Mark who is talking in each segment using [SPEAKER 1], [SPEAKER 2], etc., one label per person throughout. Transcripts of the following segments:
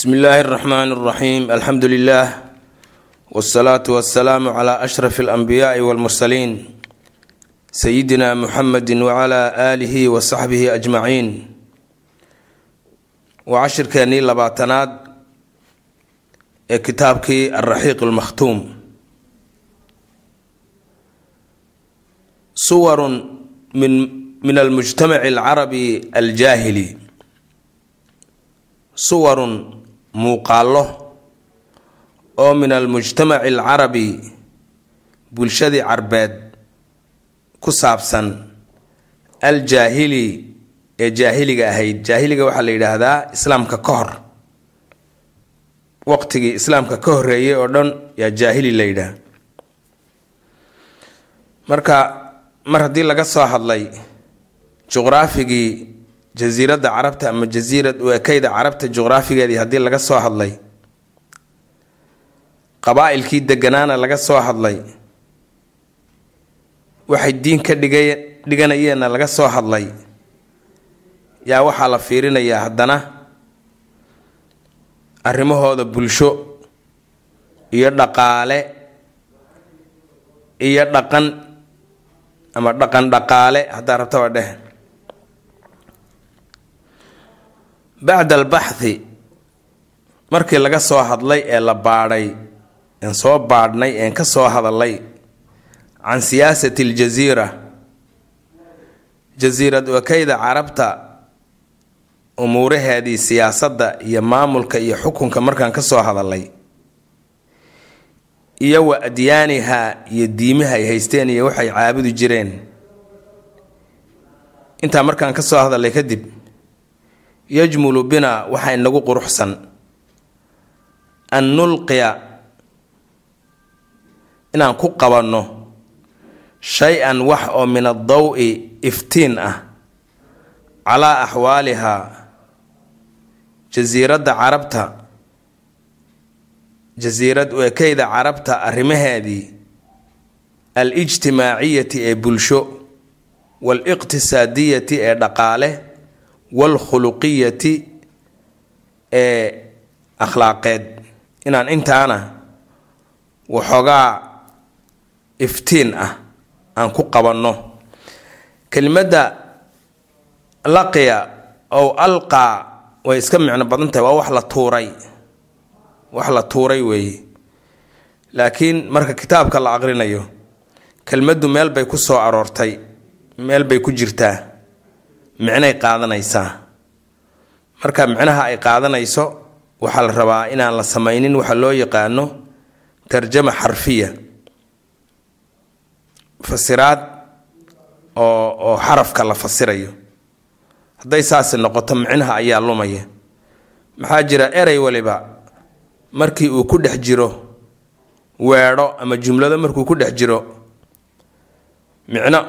[SPEAKER 1] bsmi illaahi اraxmaan اraxiim alxamdu lilah wاsalaatu wasalaamu cla ashraf اlanbiyaai wاlmursaliin sayidina muxamedi wcla aalihi wa saxbihi ajmaciin waa cashirkeennii labaatanaad ee kitaabkii alraxiiq اlmakhtuum suwarun min min almujtamaci alcarabi aljaahili suwarun muuqaallo oo min almujtamaci alcarabi bulshadii carbeed ku saabsan aljaahili ee jaahiliga ahayd. Jaahiliga waxaa la yidhaahdaa islaamka ka hor. Waqtigii islaamka ka horeeyay oo dhan yaa jaahili la yidhaah. Marka mar haddii laga soo hadlay juqraafigii jasiiradda carabta ama jasiirad u ekeyda carabta juqraafigeedii haddii laga soo hadlay qabaa-ilkii deganaana laga soo hadlay waxay diin ka dhiga dhiganayeenna laga soo hadlay yaa waxaa la fiirinayaa haddana arrimahooda bulsho iyo dhaqaale iyo dhaqan ama dhaqan dhaqaale haddaa rabtaba dheh bacda albaxthi markii laga soo hadlay ee la baadhay een soo baadhnay een ka soo hadalay can siyaasati aljasiira jasiirad wakeyda carabta umuuraheedii siyaasadda iyo maamulka iyo xukunka markaan ka soo hadalay iyo wa adyaaniha iyo diimaha ay haysteen iyo waxay caabudi jireen. Intaa markaan ka soo hadalay kadib yajmulu bina waxaa inagu quruxsan. An nulqiya inaan ku qabanno shay-an wax oo min addaw-i iftiin ah calaa axwaalihaa jasiiradda carabta jasiirad u ekeyda carabta arrimaheedii al-ijtimaaciyati ee bulsho waal-iqtisaadiyati ee dhaqaale waalkhuluqiyati ee akhlaaqeed inaan intaana waxoogaa iftiin ah aan ku qabanno kelimadda laqiya ow alqaa way iska micno badan tahay waa wax la tuuray wax la tuuray weeye laakiin marka kitaabka la aqrinayo kelmaddu meel bay ku soo aroortay meel bay ku jirtaa micnay qaadanaysaa. Marka micnaha ay qaadanayso waxaa la rabaa inaan la samaynin waxa loo yaqaano tarjama xarfiya. Fasiraad oo oo xarafka la fasirayo. Hadday saasi noqoto micnaha ayaa lumaya. Maxaa jira erey waliba markii uu ku dhex jiro weedho ama jumlado markuu ku dhex jiro micno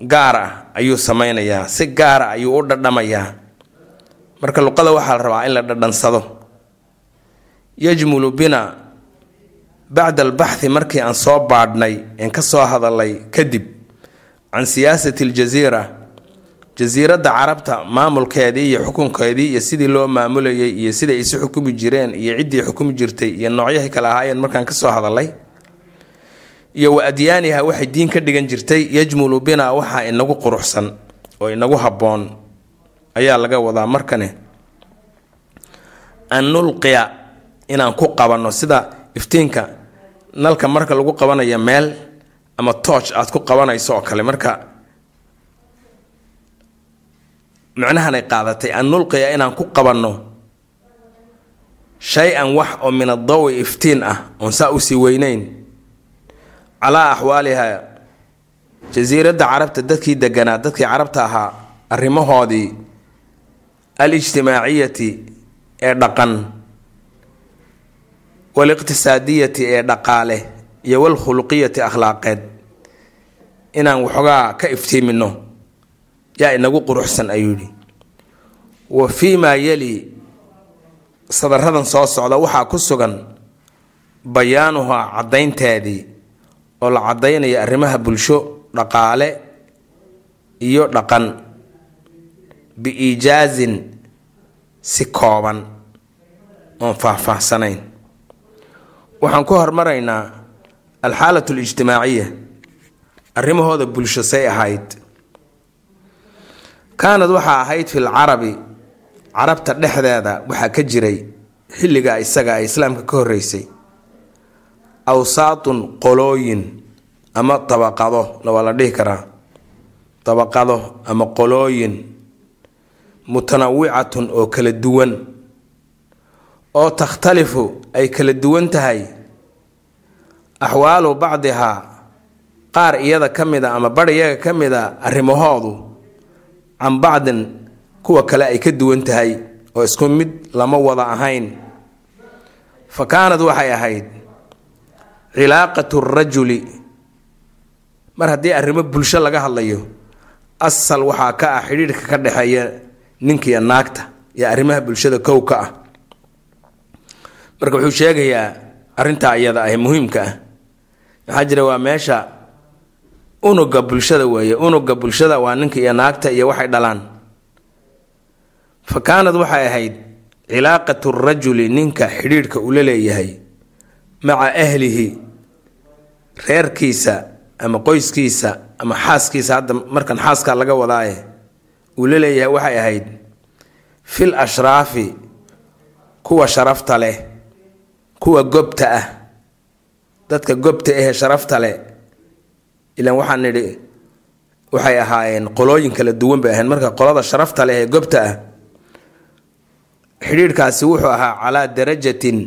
[SPEAKER 1] gaar ah ayuu sameynayaa si gaara ayuu u dhadhamayaa marka luqada waxaa la rabaa in la dhadhansado. Yajmulu bina bacda albaxthi markii aan soo baadhnay een ka soo hadalay kadib can siyaasati aljasiira jasiiradda carabta maamulkeedii iyo xukunkeedii iyo sidii loo maamulayay iyo siday isu xukumi jireen iyo ciddii xukumi jirtay iyo noocyahay kale ahaayeen markaan ka soo hadalay iyo wa adyaaniha waxay diin ka dhigan jirtay yajmulu bina waxaa inagu quruxsan oo inagu habboon ayaa laga wadaa markane an nulqiya inaan ku qabanno sida iftiinka nalka marka lagu qabanayo meel ama tooch aad ku qabanayso oo kale marka micnahanay qaadatay an nulqiya inaan ku qabanno shay-an wax oo min adawi iftiin ah oon saa u sii weyneyn calaa axwaaliha jasiiradda carabta dadkii deganaa dadkii carabta ahaa arrimahoodii al-ijtimaaciyati ee dhaqan waliqtisaadiyati ee dhaqaale iyo walkhuluqiyati akhlaaqeed. Inaan waxoogaa ka iftiimino yaa inagu quruxsan ayuu yidhi. Wa fii maa yeli sadaradan soo socda waxaa ku sugan bayaanuhaa caddaynteedii oo la caddaynaya arrimaha bulsho dhaqaale iyo dhaqan. Biiijaazin si kooban oon faahfaahsanayn waxaan ku hormaraynaa alxaalat alijtimaaciya arrimahooda bulsho say ahayd. Kaanad waxaa ahayd fil carabi carabta dhexdeeda waxaa ka jiray xilliga isaga ay islaamka ka horreysay awsaatun qolooyin ama dabaqado waa la dhihi karaa. Dabaqado ama qolooyin mutanawicatun oo kala duwan oo takhtalifu ay kala duwan tahay. Axwaalu bacdihaa qaar iyada ka mid a ama bar iyaga ka mid a arrimahoodu can bacdin kuwa kale ay ka duwan tahay oo isku mid lama wada ahayn. Fa kaanad waxay ahayd cilaaqatu rajuli mar haddii arrimo bulsho laga hadlayo asal waxaa ka ah xidhiidhka ka dhexeeya ninkiiyo naagta iyo arrimaha bulshada kow ka ah. Marka wuxuu sheegayaa arrintaa iyada ah muhiimka ah. Maxaa jira waa meesha unuga bulshada weeye. Unuga bulshada waa ninka iyo naagta iyo waxay dhalaan. Fa kaanad waxay ahayd cilaaqatu rajuli ninka xidhiidhka uu la leeyahay maca ahlihi reerkiisa ama qoyskiisa ama xaaskiisa hadda markan xaaskaa laga wadaaye uu la waxay ahayd fil ashraafi kuwa sharafta leh kuwa gobta ah. Dadka gobta ahee sharafta leh ilaan waxaan nidhi waxay ahaayeen qolooyin kala duwan bay ahayn. Marka qolada sharafta leh ee gobta ah xidhiidhkaasi wuxuu ahaa calaa darajatin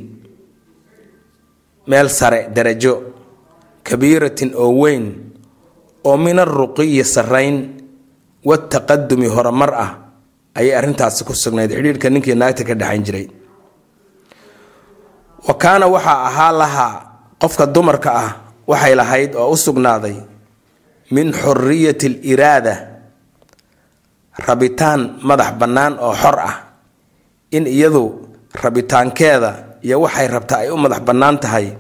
[SPEAKER 1] meel sare darajo kabiiratin oo weyn oo min alruqiyi sarrayn wataqadumi horumar ah ayay arrintaasi ku sugnayd. Xidhiidhka ninkii naagta ka dhexayn jiray. Wa kaana waxaa ahaa lahaa qofka dumarka ah waxay lahayd oo u sugnaaday min xuriyati aliraada rabitaan madax bannaan oo xor ah. In iyadu rabitaankeeda iyo waxay rabta ay u madax bannaan tahay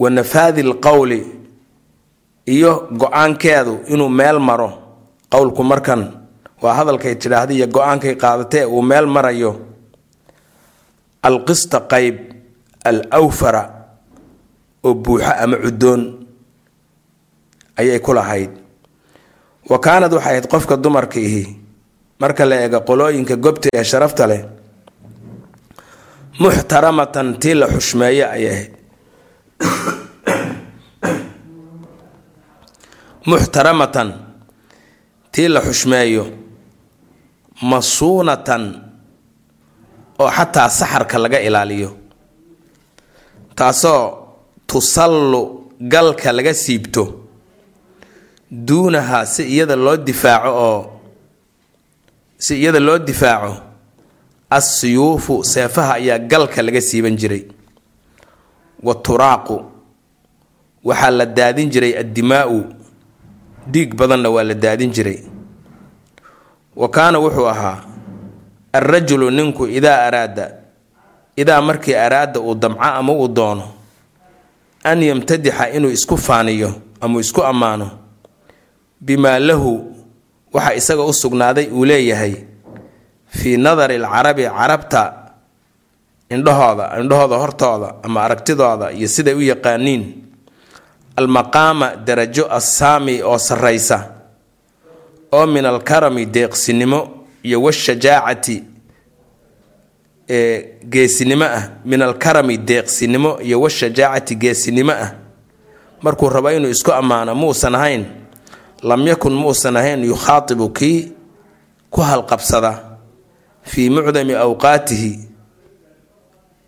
[SPEAKER 1] wa nafaadi lqowli iyo go'aankeedu inuu meel maro. Qowlku markan waa hadalkay tidhaahda iyo go'aankay qaadatee uu meel marayo. Alqista qayb al awfara oo buuxo ama cuddoon ayay ku lahayd. Wa kaanad waxay ahayd qofka dumarka ihi marka la eego qolooyinka gobta ee sharafta leh muxtaramatan tii la xushmeeye ayay ahayd muxtaramatan tii la xushmeeyo masuunatan oo xataa saxarka laga ilaaliyo. Taasoo tusallu galka laga siibto duunaha si iyada loo difaaco oo si iyada loo difaaco assiyuufu seefaha ayaa galka laga siiban jiray wa turaaqu waxaa la daadin jiray addimaa'u. Dhiig badanna waa la daadin jiray. Wa kaana wuxuu ahaa alrajulu ninku idaa araada idaa markii araada uu damco ama uu doono an yamtadixa inuu isku faaniyo ama isku ammaano bimaa lahu waxa isaga u sugnaaday uu leeyahay fii nadari alcarabi carabta indhahooda indhahooda hortooda ama aragtidooda iyo siday u yaqaaniin almaqaama darajo assaami oo sarraysa oo min alkarami deeqsinimo iyo washajaacati ee geesinimo ah min alkarami deeqsinimo iyo washajaacati geesinimo ah. Markuu rabo inuu isku ammaano muusan ahayn lam yakun muusan ahayn yukhaatibu kii ku halqabsada fii mucdami awqaatihi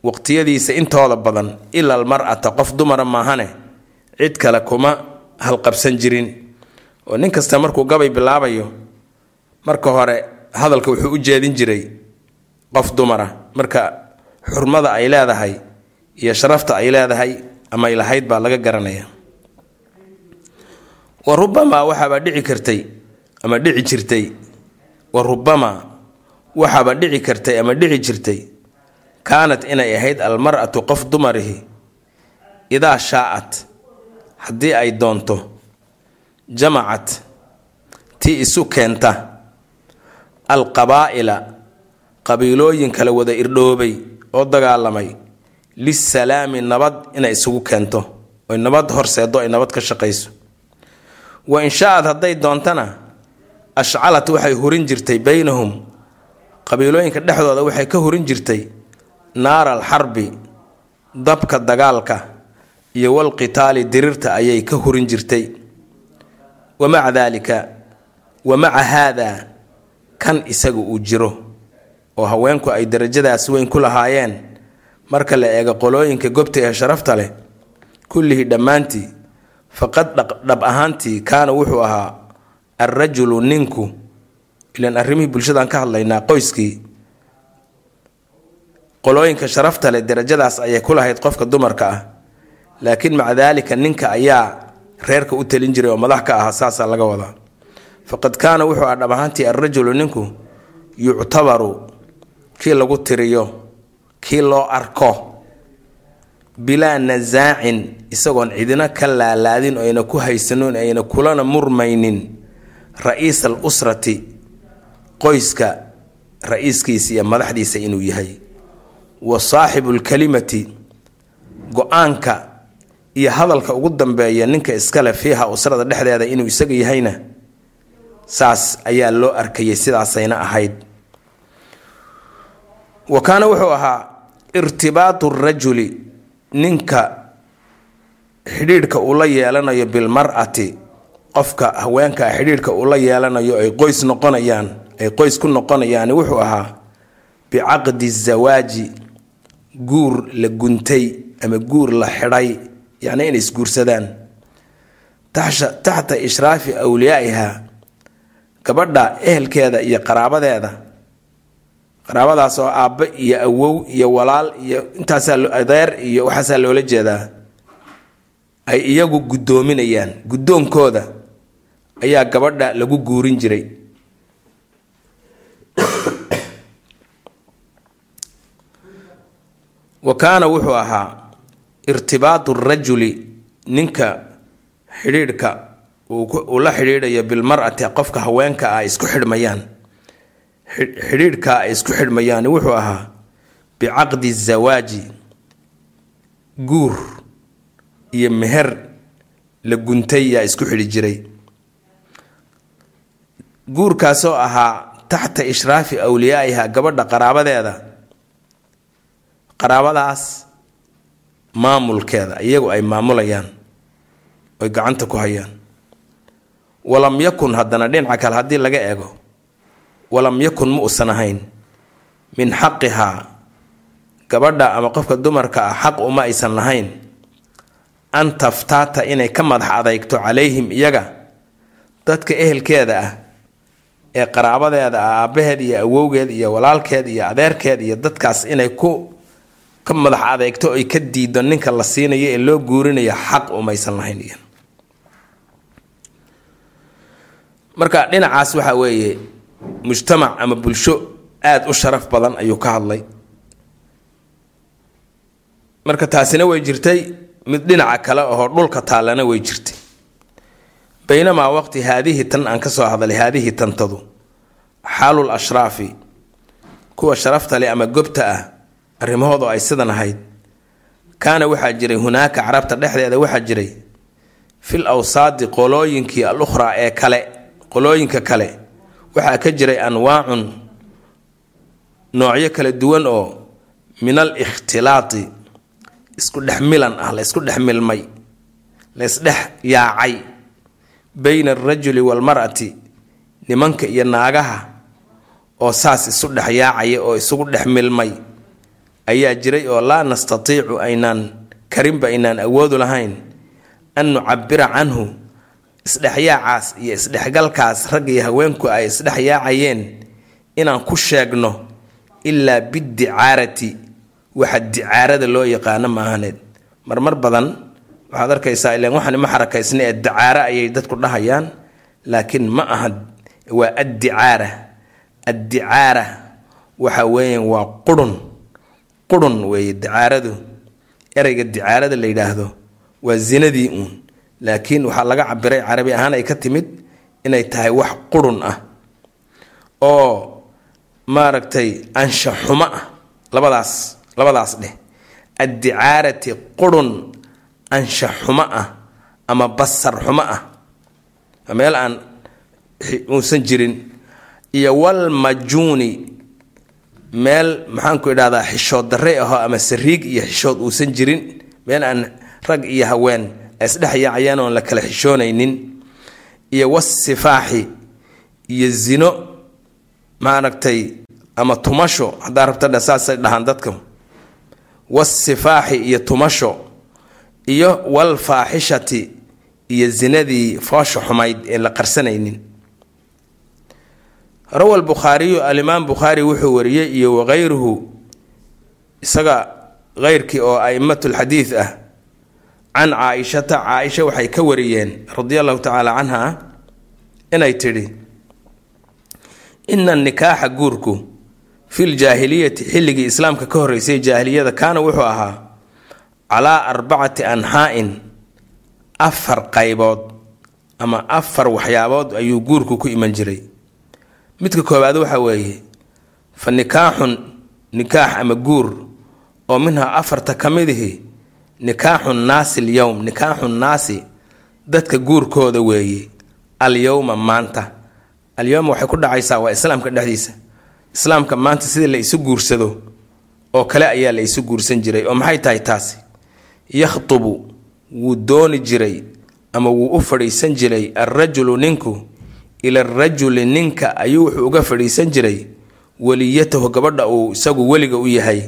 [SPEAKER 1] waqtiyadiisa intooda badan ila almar'ata qof dumara maahane cid kale kuma halqabsan jirin. Oo nin kasta markuu gabay bilaabayo marka hore hadalka wuxuu u jeedin jiray qof dumara. Marka xurmada ay leedahay iyo sharafta ay leedahay ama ay lahayd baa laga garanaya. Wa rubamaa waxaaba dhici kartay ama dhici jirtay. Wa rubamaa waxaaba dhici kartay ama dhici jirtay kaanat inay ahayd almar-atu qof dumarihi idaa shaacat haddii ay doonto jamacat tii isu keenta alqabaa'ila qabiilooyin kala wada irdhoobay oo dagaalamay lisalaami nabad inay isugu keento oy nabad horseedo ay nabad ka shaqayso. Wa insha-ad hadday doontana ashcalat waxay hurin jirtay beynahum qabiilooyinka dhexdooda waxay ka hurin jirtay naara alxarbi dabka dagaalka iyo walqitaali dirirta ayay ka hurin jirtay. Wa maca daalika wa maca haadaa kan isaga uu jiro oo haweenku ay darajadaas weyn ku lahaayeen. Marka la eego qolooyinka gobta ee sharafta leh kullihii dhammaantii faqad dhab ahaantii kaana wuxuu ahaa alrajulu ninku. Ilaan arrimihii bulshadaan ka hadlaynaa qoyskii qolooyinka sharafta leh darajadaas ayay ku lahayd qofka dumarka ah. Laakiin maca daalika ninka ayaa reerka u talin jiray oo madax ka ahaa saasaa laga wadaa. Faqad kaana wuxuu ah dhab ahaantii alrajulu ninku yuctabaru kii lagu tiriyo kii loo arko bilaa nasaacin isagoon cidina ka laalaadin ayna ku haysanin ayna kulana murmaynin. Ra'iis al usrati qoyska ra'iiskiisa iyo madaxdiisa inuu yahay wa saaxibu lkalimati go'aanka iyo hadalka ugu dambeeya ninka iskale fiiha usrada dhexdeeda inuu isaga yahayna saas ayaa loo arkayay sidaasayna ahayd. Wa kaana wuxuu ahaa irtibaatu rajuli ninka xidhiidhka uu la yeelanayo bilmar'ati qofka haweenka xidhiidhka uu la yeelanayo ay qoys noqonayaan ay qoys ku noqonayaan wuxuu ahaa bicaqdi zawaaji guur la guntay ama guur la xidhay yacni inay isguursadaan. Taxta ishraafi awliyaa'iha gabadha ehelkeeda iyo qaraabadeeda. Qaraabadaas oo iyo awow iyo walaal iyo intaasaa adeer iyo waxaasaa loola jeedaa. Ay iyagu guddoominayaan. Guddoonkooda ayaa gabadha lagu guurin jiray wa kaana wuxuu ahaa irtibaatu rajuli ninka xidhiidhka uu la xidhiidhayo bilmar'ati qofka haweenka ah ay isku xidhmayaan. Xidhiidhka ay isku xidhmayaan wuxuu ahaa bicaqdi zawaaji guur iyo meher la guntay yaa isku xidhi jiray. Guurkaasoo ahaa taxta ishraafi awliyaa'iha gabadha qaraabadeeda qaraabadaas maamulkeeda iyagu ay maamulayaan oy gacanta ku hayaan. Walam yakun haddana dhinaca kale haddii laga eego walam yakun ma usan ahayn min xaqihaa gabadha ama qofka dumarka ah xaq uma aysan lahayn an taftaata inay ka madax adeygto calayhim iyaga dadka ehelkeeda ah ee qaraabadeeda ah aabbaheed iyo awowgeed iyo walaalkeed iyo adeerkeed iyo dadkaas inay ku ka madax adeegto ay ka diido ninka la siinayo ee loo guurinayo xaq umaysan lahayn iyan marka dhinacaas waxaa weeye mujtamac ama bulsho aada u sharaf badan ayuu ka hadlay. Marka taasina way jirtay mid dhinaca kale oo dhulka taallana way jirtay. Baynamaa waqti haadihi tan aan ka soo hadlay haadihi tantadu xaalul ashraafi kuwa sharafta leh ama gobta ah arrimahoodu ay sidan ahayd. Kaana waxaa jiray hunaaka carabta dhexdeeda waxaa jiray fil awsaadi qolooyinkii al ukhraa ee kale qolooyinka kale. Waxaa ka jiray anwaacun noocyo kala duwan oo min al ikhtilaati isku dhex milan ah la isku dhex milmay la isdhex yaacay bayna alrajuli waalmar'ati nimanka iyo naagaha oo saas isu dhex yaacaya oo isugu dhex milmay ayaa jiray oo laa nastatiicu aynaan karinba aynaan awoodu lahayn an nucabira canhu isdhexyaacaas iyo isdhexgalkaas rag iyo haweenku ay isdhex yaacayeen inaan ku sheegno ilaa bidicaarati waxa dicaarada loo yaqaano maahaneed. Marmar badan waxaad arkaysaa ilan waxaan ma xarakaysna ee dicaare ayay dadku dhahayaan laakiin ma aha waa addicaara. Addicaara waxa weeyaan waa qurun qurun weeye dicaaradu. Ereyga dicaarada la yidhaahdo waa zinadii uun. Laakiin waxaa laga cabiray carabi ahaan ay ka timid inay tahay wax qurun ah oo maaragtay anshaxumo ah labadaas labadaas dheh. Addicaarati qurun anshax xumo ah ama basar xumo ah. Meel aan uusan jirin. Iyo walmajuuni meel maxaanku idhahdaa xishood darre aho ama sariig iyo xishood uusan jirin meel aan rag iyo haween isdhex yaacayaan oon la kala xishoonaynin iyo wasifaaxi iyo zino maaragtay ama tumasho haddaa rabtadha saasay dhahaan dadka. Wasifaaxi iyo tumasho iyo walfaaxishati iyo zinadii foosha xumayd ee la qarsanaynin rawa lbukhaariyu alimaam bukhaari wuxuu wariyey iyo wakayruhu isaga keyrkii oo a'immatu lxadiid ah can caa-ishata caa-isha waxay ka wariyeen radia allahu tacaala canha inay tidhi ina nikaaxa guurku fil jaahiliyati xilligii islaamka ka horreysay jaahiliyada kaana wuxuu ahaa calaa arbacati anxaa-in afar qaybood ama afar waxyaabood ayuu guurku ku iman jiray midka koowaad waxa weeye fa nikaaxun nikaax ama guur oo minhaa afarta ka midihi nikaaxu naasi alyowm nikaaxu naasi dadka guurkooda weeye alyowma maanta. Alyowma waxay ku dhacaysaa waa islaamka dhexdiisa. Islaamka maanta sida la isu guursado oo kale ayaa la isu guursan jiray oo maxay tahay taasi? Yakhtubu wuu dooni jiray ama wuu u fadhiisan jiray alrajulu ninku ila arajuli ninka ayuu wuxuu uga fadhiisan jiray weliyatahu gabadha uu isagu weliga u yahay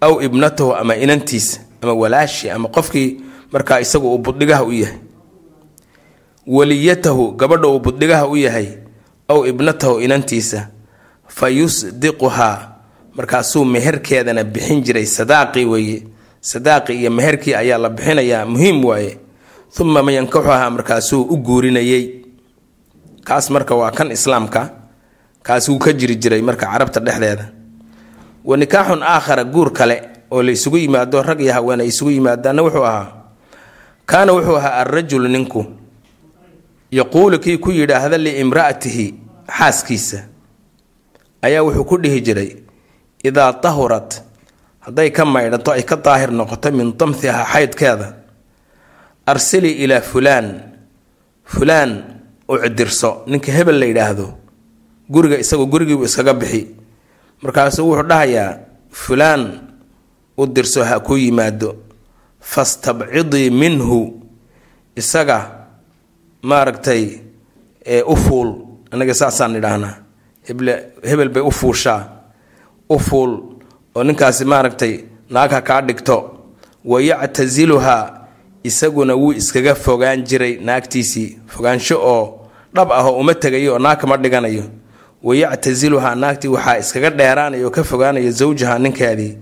[SPEAKER 1] aw ibnatahu ama inantiisa ama walaashi ama qofkii markaa isagu uu buddhigaha u yahay. Weliyatahu gabadha uu buddhigaha u yahay aw ibnatahu inantiisa fa yusdiquhaa markaasuu meherkeedana bixin jiray sadaaqii weeye. Sadaaqi iyo meherkii ayaa la bixinayaa muhiim waaye. Uma ma yankaxuhaa markaasuu u guurinayey kaas marka waa kan islaamka kaas wuu ka jiri jiray marka carabta dhexdeeda. Wa nikaaxun aakhara guur kale oo la isugu yimaado rag iyo haween ay isugu yimaadaanna wuxuu ahaa kaana wuxuu ahaa alrajulu ninku. Yaquulu kii ku yidhaahda liimra'atihi xaaskiisa. Ayaa wuxuu ku dhihi jiray idaa tahurat hadday ka maydhanto ay ka daahir noqoto min damhiha xaydkeeda. Arsili ilaa fulaan. Fulaan u cidirso ninka hebel la yidhaahdo guriga isagu gurigiibu iskaga bixi. Markaasuu wuxuu dhahayaa fulaan u dirso ha ku yimaado. Fastabcidii minhu. Isaga maaragtay u fuul anaga saasaan idhaahnaa heble hebel bay u fuushaa. U fuul oo ninkaasi maaragtay naagha kaa dhigto. Wayactasiluhaa isaguna wuu iskaga fogaan jiray naagtiisii. Fogaansho oo dhab ah oo uma tegayo oo naag kama dhiganayo. Wayactasiluhaa naagtii waxaa iskaga dheeraanaya oo ka fogaanaya zawjaha ninkeedii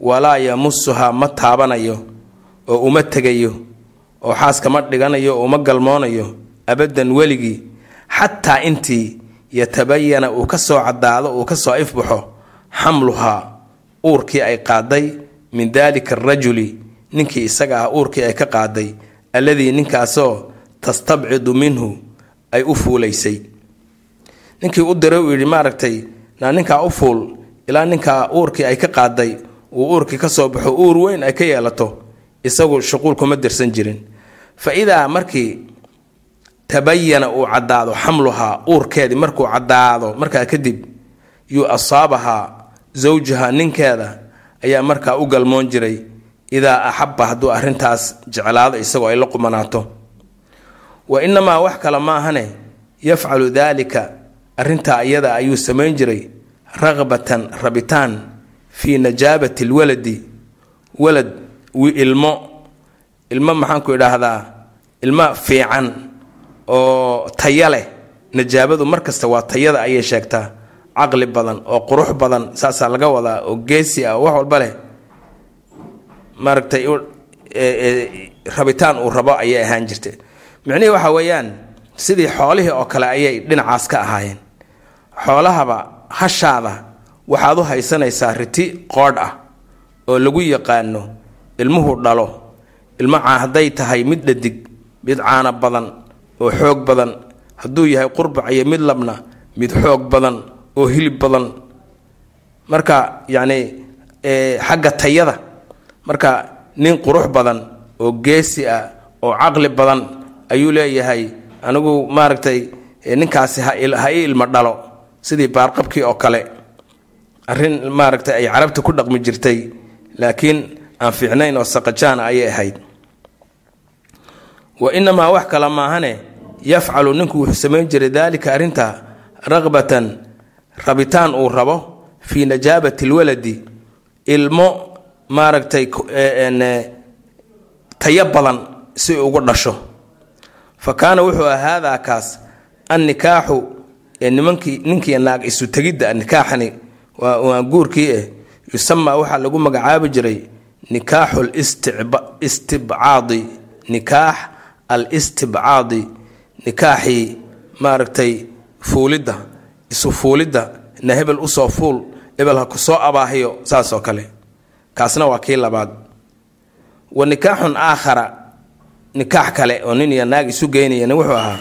[SPEAKER 1] walaa yamusuhaa ma taabanayo oo uma tegayo oo xaas kama dhiganayo oo uma galmoonayo. Abaddan weligii xataa intii yatabayana uu ka soo caddaado uu ka soo ifbaxo xamluhaa uurkii ay qaaday min daalika arajuli ninkii isaga ah uurkii ay ka qaaday alladii ninkaasoo tastabcidu minhu ay u fuulaysay. Ninkii u diray uu yidhi maaragtay naa ninkaa u fuul ilaa ninkaa uurkii ay ka qaaday uu uurkii ka soo baxo uur weyn ay ka yeelato isagu shuquul kuma dirsan jirin. Fa idaa markii tabayana uu caddaado xamluhaa uurkeedii markuu caddaado markaa kadib yuu asaabahaa zawjaha ninkeeda ayaa markaa u galmoon jiray idaa axaba hadduu arrintaas jeclaado isagoo ay la qumanaato wa inamaa wax kale maahane yafcalu daalika arrintaa iyada ayuu samayn jiray raqbatan rabitaan fii najaabati lwaladi. Walad ilmo. Ilmo maxaanku idhaahdaa ilmo fiican oo taya leh. Najaabadu mar kasta waa tayada ayay sheegtaa. Caqli badan oo qurux badan saasaa laga wadaa oo geesi ah oo wax walba leh. Maaragtay rabitaan uu rabo ayay ahaan jirtay micnihii waxa weeyaan sidii xoolihii oo kale ayay dhinacaas ka ahaayeen. Xoolahaba hashaada waxaad u haysanaysaa riti qoodh ah oo lagu yaqaano ilmuhu dhalo. Ilmo hadday tahay mid dhadig mid caano badan oo xoog badan. Hadduu yahay qurbac iyo mid labna mid xoog badan oo hilib badan. Marka yacni xagga tayada marka nin qurux badan oo geesi ah oo caqli badan ayuu leeyahay anigu maaragtay ninkaasi ha ii ilmo dhalo. Sidii baarqabkii oo kale arrin maaragtay ay carabta ku dhaqmi jirtay laakiin aan fiicnayn oo saqajaana ayay ahayd. Wa inamaa wax kale maahane yafcalu ninku wuxuu samayn jiray daalika arrinta raqbatan rabitaan uu rabo fii najaabati lwaladi ilmo maaragtay tayo badan si ugu dhasho fa kaana wuxuu ah haadaa kaas annikaaxu nimankii ninkii naag isu tegidda nikaaxani waa guurkii eh yusamaa waxaa lagu magacaabi jiray nikaaxu listibcaadi nikaax al istibcaadi nikaaxii maaragtay fuulidda isu fuulidda na hebel u soo fuul hebel ha ku soo abaahiyo saasoo kale kaasna waa kii labaad wa nikaaxun aakhara nikaax kale oo nin iyo naag isu geynayana wuxuu ahaa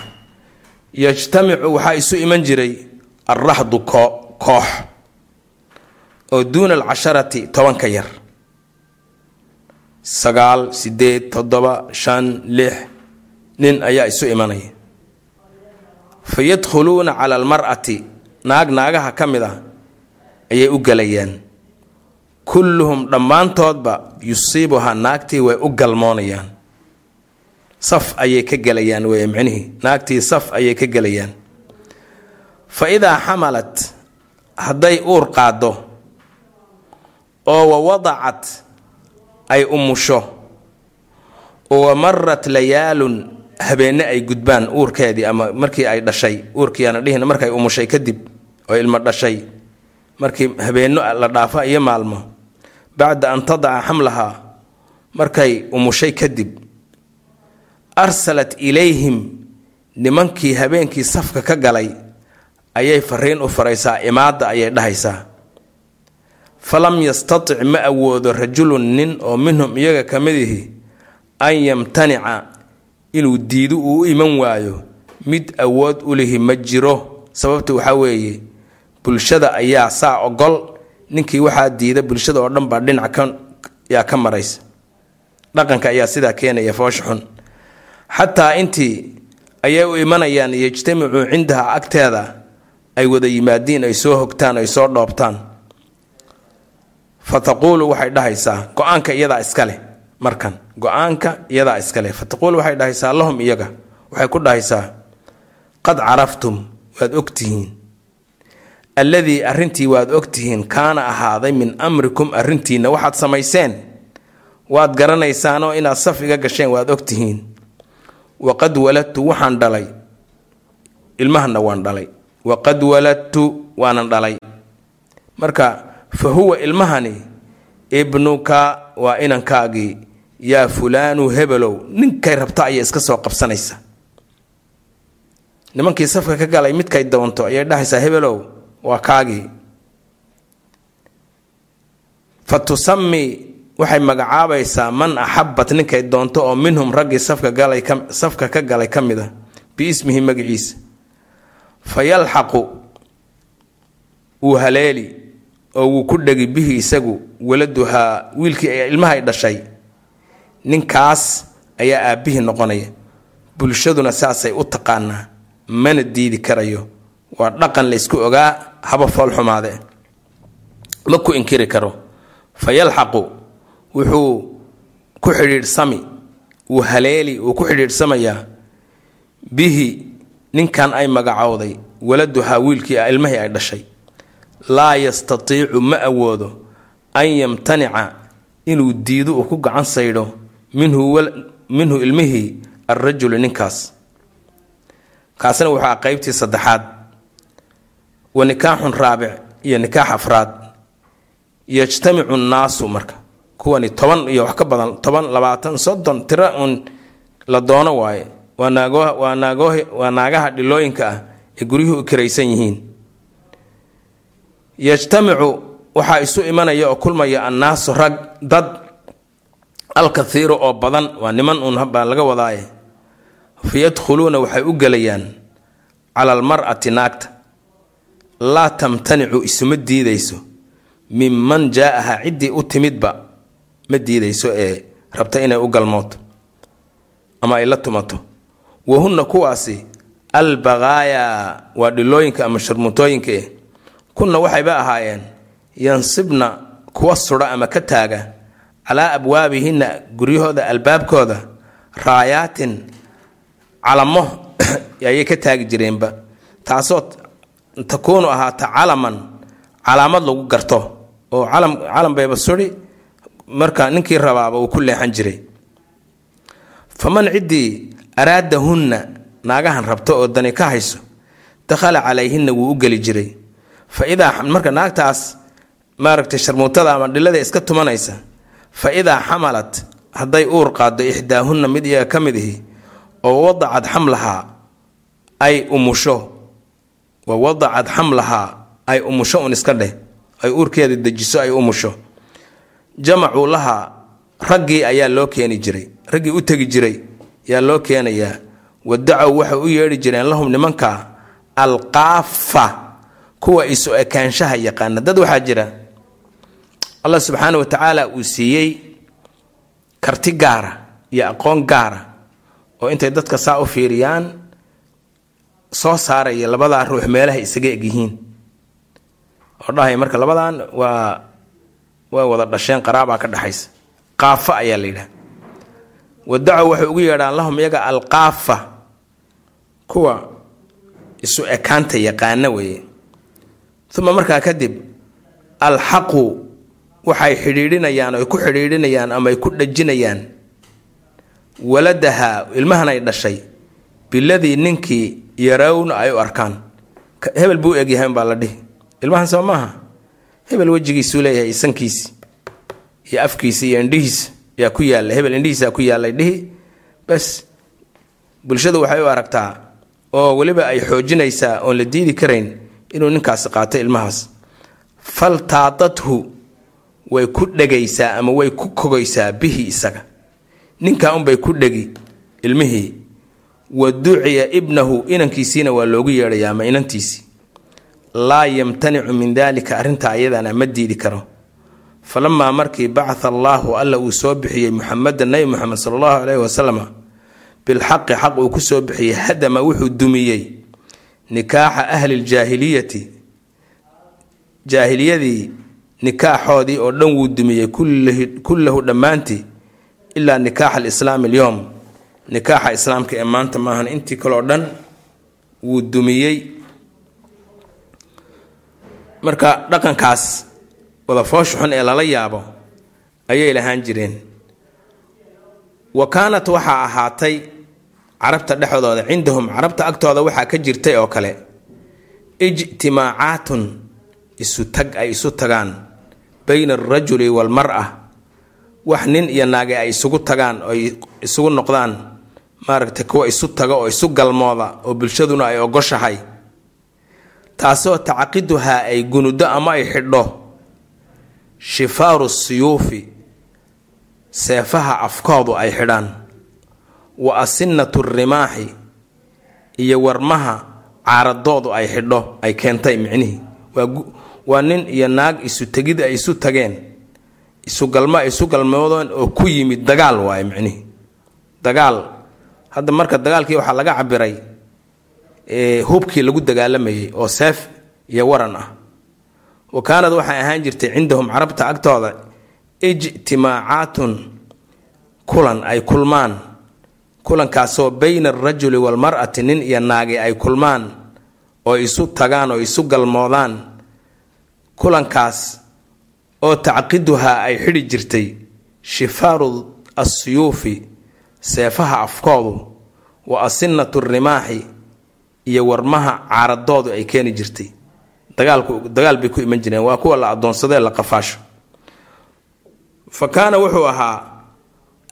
[SPEAKER 1] yajtamicu waxaa isu iman jiray alraxdu koox oo duuna alcasharati tobanka yar. Sagaal sideed toddoba shan lix nin ayaa isu imanaya. Fa yadkhuluuna cala almar'ati naag naagaha ka mid ah ayay u gelayaan kulluhum dhammaantoodba yusiibuhaa naagtii way u galmoonayaan saf ayay ka gelayaan wey micnihii naagtii saf ayay ka gelayaan fa idaa xamalat hadday uur qaaddo oo wa wadacat ay umusho oo wa marat layaalun habeenne ay gudbaan uurkeedii ama markii ay dhashay uurkiiaana dhihin markay umushay kadib oo ilmo dhashay markii habeenno la dhaafo iyo maalmo bacda an tadaca xamlahaa markay umushay kadib arsalat ilayhim nimankii habeenkii safka ka galay ayay fariin u faraysaa imaadda ayay dhahaysaa. Falam yastatic ma awoodo rajulun nin oo minhum iyaga ka midihi an yamtanica inuu diido uu iman waayo mid awood u lihi ma jiro. Sababta waxaa weeye bulshada ayaa saa ogol ninkii waxaa diida bulshada oo dhan baa dhinac yaa ka maraysa. Dhaqanka ayaa sidaa keenaya foosha xun xataa intii ayay u imanayaan yejtamicuu cindaha agteeda ay wada yimaadiin ay soo hogtaan ay soo dhoobtaan. Fa waxay dhahaysaa go'aanka iyadaa iskaleh markan. Go'aanka iyadaa iskaleh fa waxay dhahaysaa lahum iyaga. Waxay ku dhahaysaa qad caraftum waad ogtihiin alladii arrintii waad ogtihiin kaana ahaaday min amrikum arrintiinna waxaad samayseen. Waad garanaysaanoo inaad saf iga gasheen waad ogtihiin waqad waladtu waxaan dhalay. Ilmahana waan dhalay. Waqad waladtu waanan dhalay. Marka fa huwa ilmahani ibnuka waa inankaagii yaa fulaanu hebelow ninkay rabta ayay iska soo qabsanaysa. Nimankii safka ka galay midkay doonto ayay dhahaysaa hebelow waa kaagii fa tusami waxay magacaabaysaa man axabat ninkay doonto oo minhum raggii safka ka galay ka mid a biismihi magaciisa fa yalxaqu wuu haleeli oo wuu ku dhegi bihi isagu waladuhaa wiilkii ilmahay dhashay. Ninkaas ayaa aabbihii noqonaya. Bulshaduna saasay u taqaanaa mana diidi karayo. Waa dhaqan laysku ogaa haba foolxumaade ma ku inkiri karo. Fa wuxuu ku xidhiidhsami wuu haleeli wuu ku xidhiidhsamayaa bihi ninkan ay magacowday waladuhaa wiilkii ilmahii ay dhashay. Laa yastatiicu ma awoodo an yamtanica inuu diido uu ku gacan saydho minhu ilmihii alrajulu ninkaas. Kaasna wuxuu ah qeybtii saddexaad. Wa nikaaxun raabic iyo nikaax afraad. Yajtamicu nnaasu marka kuwani toban iyo wax ka badan toban labaatan soddon tiro uun la doono waaye. Waa naagaha dhilooyinka ah ee guryuhu u kiraysan yihiin. Yajtamicu waxaa isu imanaya oo kulmaya annaasu rag dad alkathiiru oo badan. Waa niman uun baa laga wadaaye. Fa yadkhuluuna waxay u gelayaan cala almar'ati naagta. Laa tamtanicu isuma diidayso. Minman jaa-aha ciddii u timidba ma diidayso ee rabta inay u galmooto ama ay la tumato. Wahunna kuwaasi albaqaayaa waa dhilooyinka ama sharmuutooyinka eh kunna waxayba ahaayeen yansibna kuwa sudha ama ka taaga calaa abwaabihinna guryahooda albaabkooda raayaatin calamo ayay ka taagi jireenba. Taasoo takuunu ahaata calaman calaamad lagu garto oo calam bayba suri marka ninkii rabaaba uu ku leexan jiray. Faman ciddii araadahunna naagahan rabto oo dani ka hayso dakhala calayhinna wuu u geli jiray. Fa idaa marka naagtaas maaragtay sharmuutada ama dhilada iska tumanaysa fa idaa xamalat hadday uur qaaddo ixdaahunna mid iyaga ka mid ihi oo wadacad xamlahaa ay umusho wa wadacad xamlahaa ay umusho un iska dheh ay uurkeeda dejiso ay umusho jamacuu lahaa raggii ayaa loo keeni jiray raggii u tegi jiray yaa loo keenayaa wadacow waxay u yeedhi jireen lahum nimanka alqaafa kuwa isu ekaanshaha yaqaana. Dad waxaa jira allah subxaana wa tacaala uu siiyey karti gaara iyo aqoon gaara oo intay dadka saa u fiiriyaan soo saaraya labadaa ruux meelaha isaga egyihiin oo dhahay marka labadan waa way wada dhasheen qaraabaa ka dhexaysa qaafa ayaa la yidhaha. Wadacow waxay ugu yeedhaan lahum iyaga alqaafa kuwa isu ekaanta yaqaana weeye. Uma markaa kadib alxaqu waxay xidhiidhinayaan oy ku xidhiidhinayaan ama ay ku dhajinayaan. Waladaha ilmahan ay dhashay biladii ninkii yarawna ay u arkaan. Hebel buu egyahay baa la dhihi. Ilmahan soo maaha hebel wejigiisuu leeyahay sankiisi iyo afkiisa iyo indhihiisa yaa ku yaalla hebel indhihiisaa ku yaallay dhihi. Bas bulshadu waxay u aragtaa oo weliba ay xoojinaysaa oon la diidi karayn inuu ninkaasi qaato ilmahaas. Faltaadathu way ku dhegaysaa ama way ku kogaysaa bihi isaga. Ninkaa unbay ku dhegi ilmihii wa duciya ibnahu inankiisiina waa loogu yeedhayaa ama inantiisii laa yamtanicu min daalika arrintaa ayadana ma diidi karo. Falamaa markii bacatha allaahu alla uu soo bixiyey muxameda nebi muxamed sala allahu caleyhi wasalam bilxaqi xaq uu ku soo bixiyey hadama wuxuu dumiyey nikaaxa ahli ljaahiliyati jaahiliyadii nikaaxoodii oo dhan wuu dumiyey kullahu dhammaantii ilaa nikaaxa alislaami alyowm nikaaxa islaamka ee maanta maahan intii kaleo dhan wuu dumiyey marka dhaqankaas wadafoosha xun ee lala yaabo ayay lahaan jireen. Wa kaanat waxaa ahaatay carabta dhexdooda cindahum carabta agtooda waxaa ka jirtay oo kale ijtimaacaatun isu tag ay isu tagaan bayna alrajuli waalmar-a wax nin iyo naage ay isugu tagaan oy isugu noqdaan maaragtay kuwa isu taga oo isu galmooda oo bulshaduna ay ogoshahay taasoo tacaqiduhaa ay gunudo ama ay xidho. Shifaaru siyuufi seefaha afkoodu ay xidhaan. Wa asinatu rimaaxi iyo warmaha caaradoodu ay xidho ay keentay micnihii waa nin iyo naag isu tegid ay isu tageen. Isugalmo isu galmoodeen oo ku yimid dagaal waaye micnihii dagaal hadda marka dagaalkii waxaa laga cabiray hubkii lagu dagaalamayay oo seef iyo waran ah. Wa kaanad waxay ahaan jirtay cindahum carabta agtooda ijtimaacaatun kulan ay kulmaan. Kulankaasoo bayna alrajuli waalmar'ati nin iyo naagi ay kulmaan oo isu tagaan oo isu galmoodaan. Kulankaas oo tacqiduhaa ay xidhi jirtay shifaaru assiyuufi seefaha afkoodu wa asinatu rimaaxi iyo warmaha caaradoodu ay keeni jirtay. Dagaal bay ku iman jireen. Waa kuwa la adoonsadee la qafaasho. Fa kaana wuxuu ahaa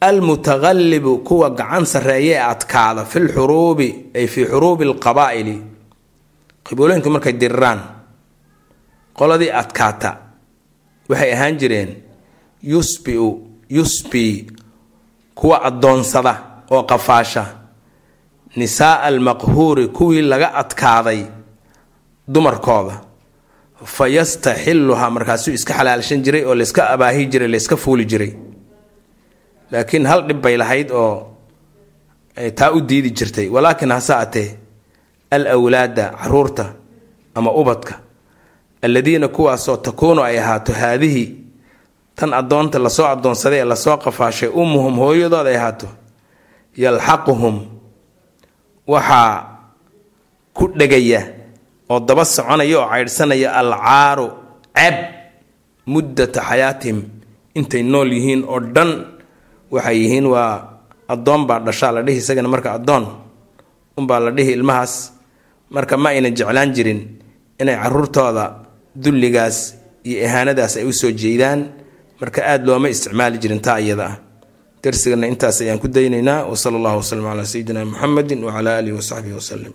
[SPEAKER 1] almutaqallibu kuwa gacan sarreeye ee adkaada fi lxuruubi ay fii xuruubi alqabaa'ili. Qiboolooyinku markay diriraan qoladii adkaata waxay ahaan jireen yusbiu yusbi kuwa addoonsada oo qafaasha nisaaa almaqhuuri kuwii laga adkaaday dumarkooda. Fa yastaxiluhaa markaasuu iska xalaalshan jiray oo layska abaahi jiray layska fuuli jiray. Laakiin hal dhib bay lahayd oo taa u diidi jirtay. Walaakin hase atee al wlaada carruurta ama ubadka alladiina kuwaasoo takuunu ay ahaato haadihi tan addoonta la soo addoonsaday ee la soo qafaashay ummuhum hooyadood ay ahaato yalxaquhum waxaa ku dhegaya oo daba soconaya oo caydhsanaya alcaaru ceeb muddata xayaatihim intay nool yihiin oo dhan waxay yihiin waa addoon baa dhashaa la dhihi isagana marka addoon unbaa la dhihi ilmahaas. Marka ma aynan jeclaan jirin inay caruurtooda dulligaas iyo ihaanadaas ay u soo jeedaan. Marka aada looma isticmaali jirin taa iyada ah darsigana intaas ayaan ku daynaynaa wasala allahu waslama calaa sayidina muxamedin wacala aalihi wasaxbihi waslem